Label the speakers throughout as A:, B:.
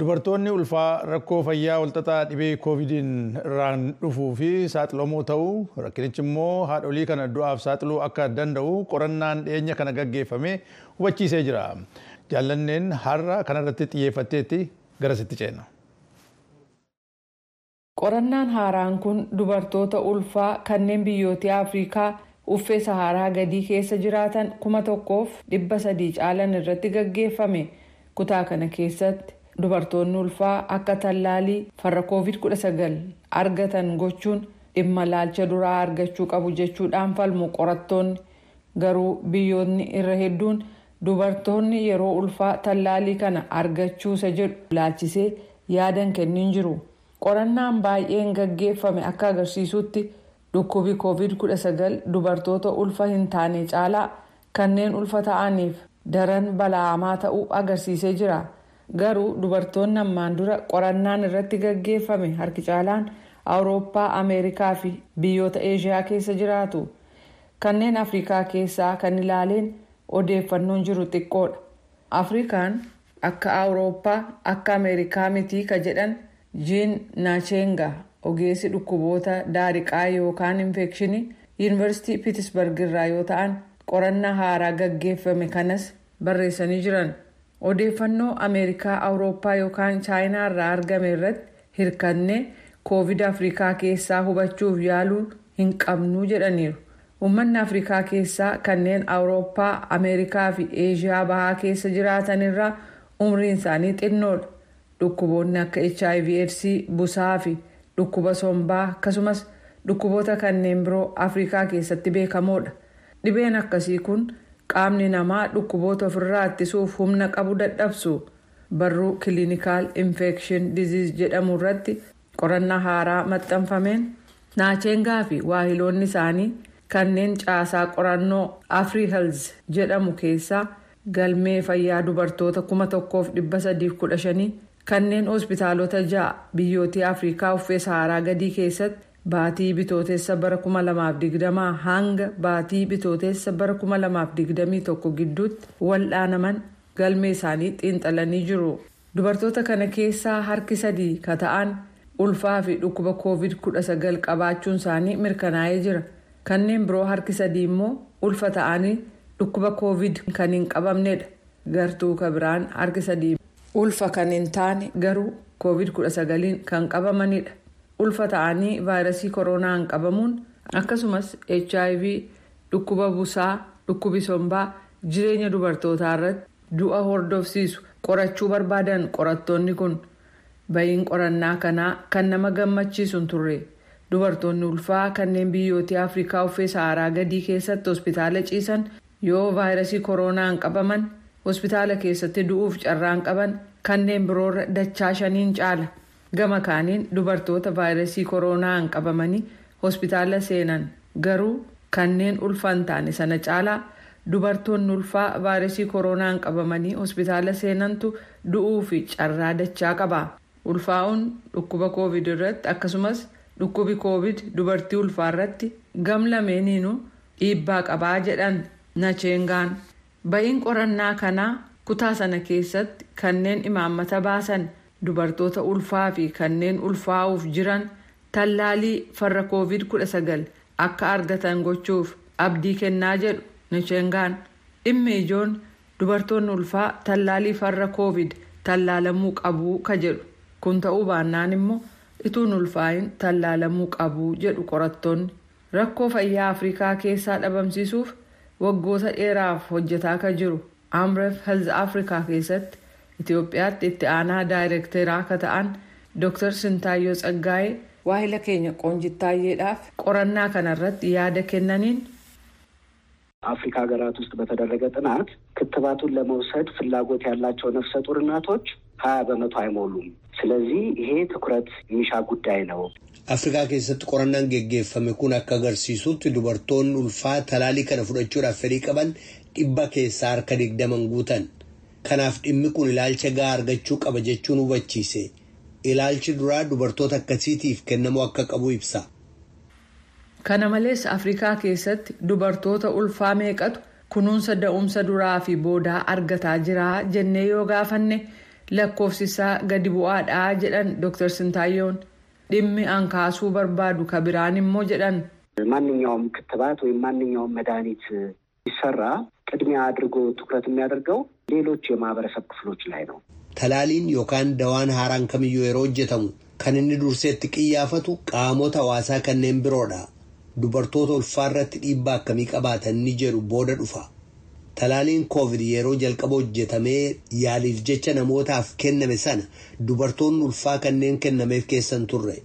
A: Dubartoonni ulfaa rakkoo fayyaa walxaxaa dhibee koovidiin irraan dhufuu fi saaxilamoo ta'uu rakkinichi immoo haadholii kana du'aaf saaxiluu akka danda'u qorannaan dhiyeenya kana gaggeeffame hubachiisee jira. Jaallanneen har'a kanarratti xiyyeeffatteetti garasitti ceena.
B: Qorannaan haaraan kun dubartoota ulfaa kanneen biyyoota Afrikaa uffee Saharaa gadii keessa jiraatan kuma tokkoof dhibba sadii caalan irratti gaggeeffame. Kutaa kana keessatti dubartoonni ulfaa akka tallaalii farra COVID-19 argatan gochuun dhimma ilaalcha duraa argachuu qabu jechuudhaan falmu qorattoonni. Garuu biyyoonni irra hedduun dubartoonni yeroo ulfaa tallaalii kana argachuusa jedhu ilaalchisee yaadan kennin jiru. qorannaan baay'een gaggeeffame akka agarsiisutti dhukkubi covid-19 dubartoota ulfa hin taane caalaa kanneen ulfa ta'aniif daran bala'amaa ta'uu agarsiisee jira. Garuu dubartoonni ammaan dura qorannaan irratti gaggeeffame harki caalaan awurooppaa ameerikaa fi biyyoota eeshiyaa keessa jiraatu. Kanneen afrikaa keessaa kan ilaaleen odeeffannoon jiru xiqqoodha. Afrikaan akka awurooppaa akka ameerikaa mitii ka jedhan jiin naachenga ogeessi dhukkuboota daariqaa yookaan infekshinii yuunivarsiitii piitisbarg irraa yoo ta'an qorannaa haaraa gaggeeffame kanas barreessanii jiran. Odeeffannoo ameerikaa awurooppaa yookaan chaayinaa irraa argame irratti hirkannee koovid afrikaa keessaa hubachuuf yaaluu hin qabnuu jedhaniiru. Uummanni afrikaa keessaa kanneen awurooppaa ameerikaa fi eeshiyaa bahaa keessa jiraatan irraa umriin isaanii xinnoodha. dhukkuboonni akka hiv aids busaa fi dhukkuba sombaa akkasumas dhukkuboota kanneen biroo afrikaa keessatti beekamoodha dhibeen akkasii kun qaamni namaa dhukkuboota ofirraa ittisuuf humna qabu dadhabsu. Barruu kiliinikaal infekshin diziiz jedhamu irratti qorannaa haaraa maxxanfameen naachengaa fi waahiloonni isaanii kanneen caasaa qorannoo afrii health jedhamu keessaa galmee fayyaa dubartoota kuma tokkoof dhibba sadiif kudha shanii kanneen hospitaalota ja'a biyyoota afrikaa uffee saharaa gadii keessatti baatii bitootessa bara 2020 hanga baatii bitootessa bara 2021 gidduutti wal'aanaman galmee isaanii xiinxalanii jiru. Dubartoota kana keessaa harki sadii ka ta'an ulfaa fi dhukkuba covid-19 qabaachuun isaanii mirkanaa'ee jira. Kanneen biroo harki sadii immoo ulfa ta'anii dhukkuba covid kan hin qabamnedha gartuu ka biraan harki sadii. ulfa kan hin taane garuu covid-19 kan qabamanidha ulfa ta'anii vaayirasii koronaan qabamuun akkasumas hiv dhukkuba busaa dhukkubi sombaa jireenya dubartootaa irratti du'a hordofsiisu qorachuu barbaadan qorattoonni kun bahiin qorannaa kanaa kan nama gammachiisu turre dubartoonni ulfaa kanneen biyyoota afrikaa uffee saharaa gadii keessatti hospitaala ciisan yoo vaayirasii koronaan qabaman. hospitaala keessatti du'uuf carraan qaban kanneen biroorra dachaa shaniin caala gama kaaniin dubartoota vaayirasii koronaan qabamanii hospitaala seenan garuu kanneen ulfaan taane sana caalaa dubartoonni ulfaa vaayirasii koronaan qabamanii hospitaala seenantu du'uu fi carraa dachaa qaba ulfaa'uun dhukkuba koovid irratti akkasumas dhukkubi koovid dubartii ulfaa irratti gam lameeniinuu dhiibbaa qabaa jedhan nacheengaan. bahiin qorannaa kanaa kutaa sana keessatti kanneen imaammata baasan dubartoota ulfaa fi kanneen ulfaa'uuf jiran tallaalii farra koovid 19 akka argatan gochuuf abdii kennaa jedhu nacheengaan dhimmi ijoon dubartoonni ulfaa tallaalii farra koovid tallaalamuu qabuu ka jedhu. Kun ta'uu baannaan immoo ituun ulfaayin tallaalamuu qabuu jedhu qorattoonni. Rakkoo fayyaa afrikaa keessaa dhabamsiisuuf. waggoota dheeraaf hojjetaa kan jiru. Amref health afrikaa keessatti itiyoophiyaatti itti aanaa daayirekteeraa akka ta'an dr sintaayyoo tsaggaa'ee waahila keenya qoonjittaayyeedhaaf qorannaa kanarratti yaada kennaniin.
C: አፍሪካ ሀገራት ውስጥ በተደረገ ጥናት ክትባቱን ለመውሰድ ፍላጎት ያላቸው ነፍሰ ጡር እናቶች ሀያ በመቶ አይሞሉም። ስለዚህ ይሄ ትኩረት የሚሻ ጉዳይ ነው።
D: afrikaa keessatti qorannaan geggeeffame kun akka agarsiisutti dubartoonni ulfaa talaalii kana fudhachuudhaaf fedhii qaban dhibba keessaa harka digdaman guutan kanaaf dhimmi kun ilaalcha gahaa argachuu qaba jechuun hubachiise ilaalchi duraa dubartoota akkasiitiif kennamuu akka qabu ibsa.
B: kana malees afrikaa keessatti dubartoota ulfaa meeqatu kunuunsa da'umsa duraa fi boodaa argataa jira jennee yoo gaafanne lakkoofsisaa gadi bu'aadhaa jedhan Dr. Sintaayyoon dhimmi ankaasuu barbaadu ka biraan immoo jedhan.
C: ማንኛውም ክትባት ወይም ማንኛውም መድኃኒት ሲሰራ ቅድሚያ አድርጎ ትኩረት የሚያደርገው ሌሎች የማህበረሰብ ክፍሎች ላይ ነው።
D: Talaaliin yookaan dawaan haaraan kamiyyuu yeroo hojjetamu kan inni durseetti qiyyaafatu qaamota hawaasaa kanneen biroodha. Dubartoota ulfaarratti dhiibbaa akkamii qabaatan ni jedhu booda dhufa. Talaaliin koovid yeroo jalqaba hojjetamee yaaliif jecha namootaaf kenname sana dubartoonni ulfaa kanneen kennameef keessan turre.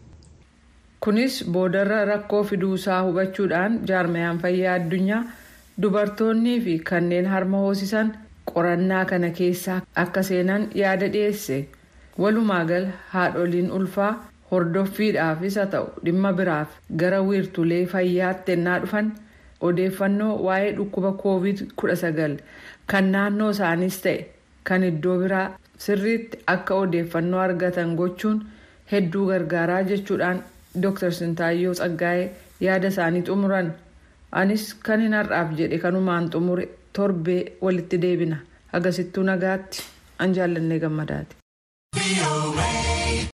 B: Kunis boodarra rakkoo fiduusaa hubachuudhaan jaarmayaan fayyaa addunyaa dubartoonnii fi kanneen harma hoosisan qorannaa kana keessaa akka seenan yaada dhiyeesse. Walumaa gala haadholiin ulfaa hordoffiidhaafis haa ta'u dhimma biraaf gara wiirtulee fayyaatti ennaa dhufan odeeffannoo waa'ee dhukkuba koovid 19 kan naannoo isaaniis ta'e kan iddoo biraa sirriitti akka odeeffannoo argatan gochuun hedduu gargaaraa jechuudhaan Dr. Sintaayyoo Tsaggaa'ee yaada isaanii xumuran. Anis kan hin har'aaf jedhe kanumaan xumure torbee walitti deebina. Agasittuu nagaatti an jaallannee gammadaati.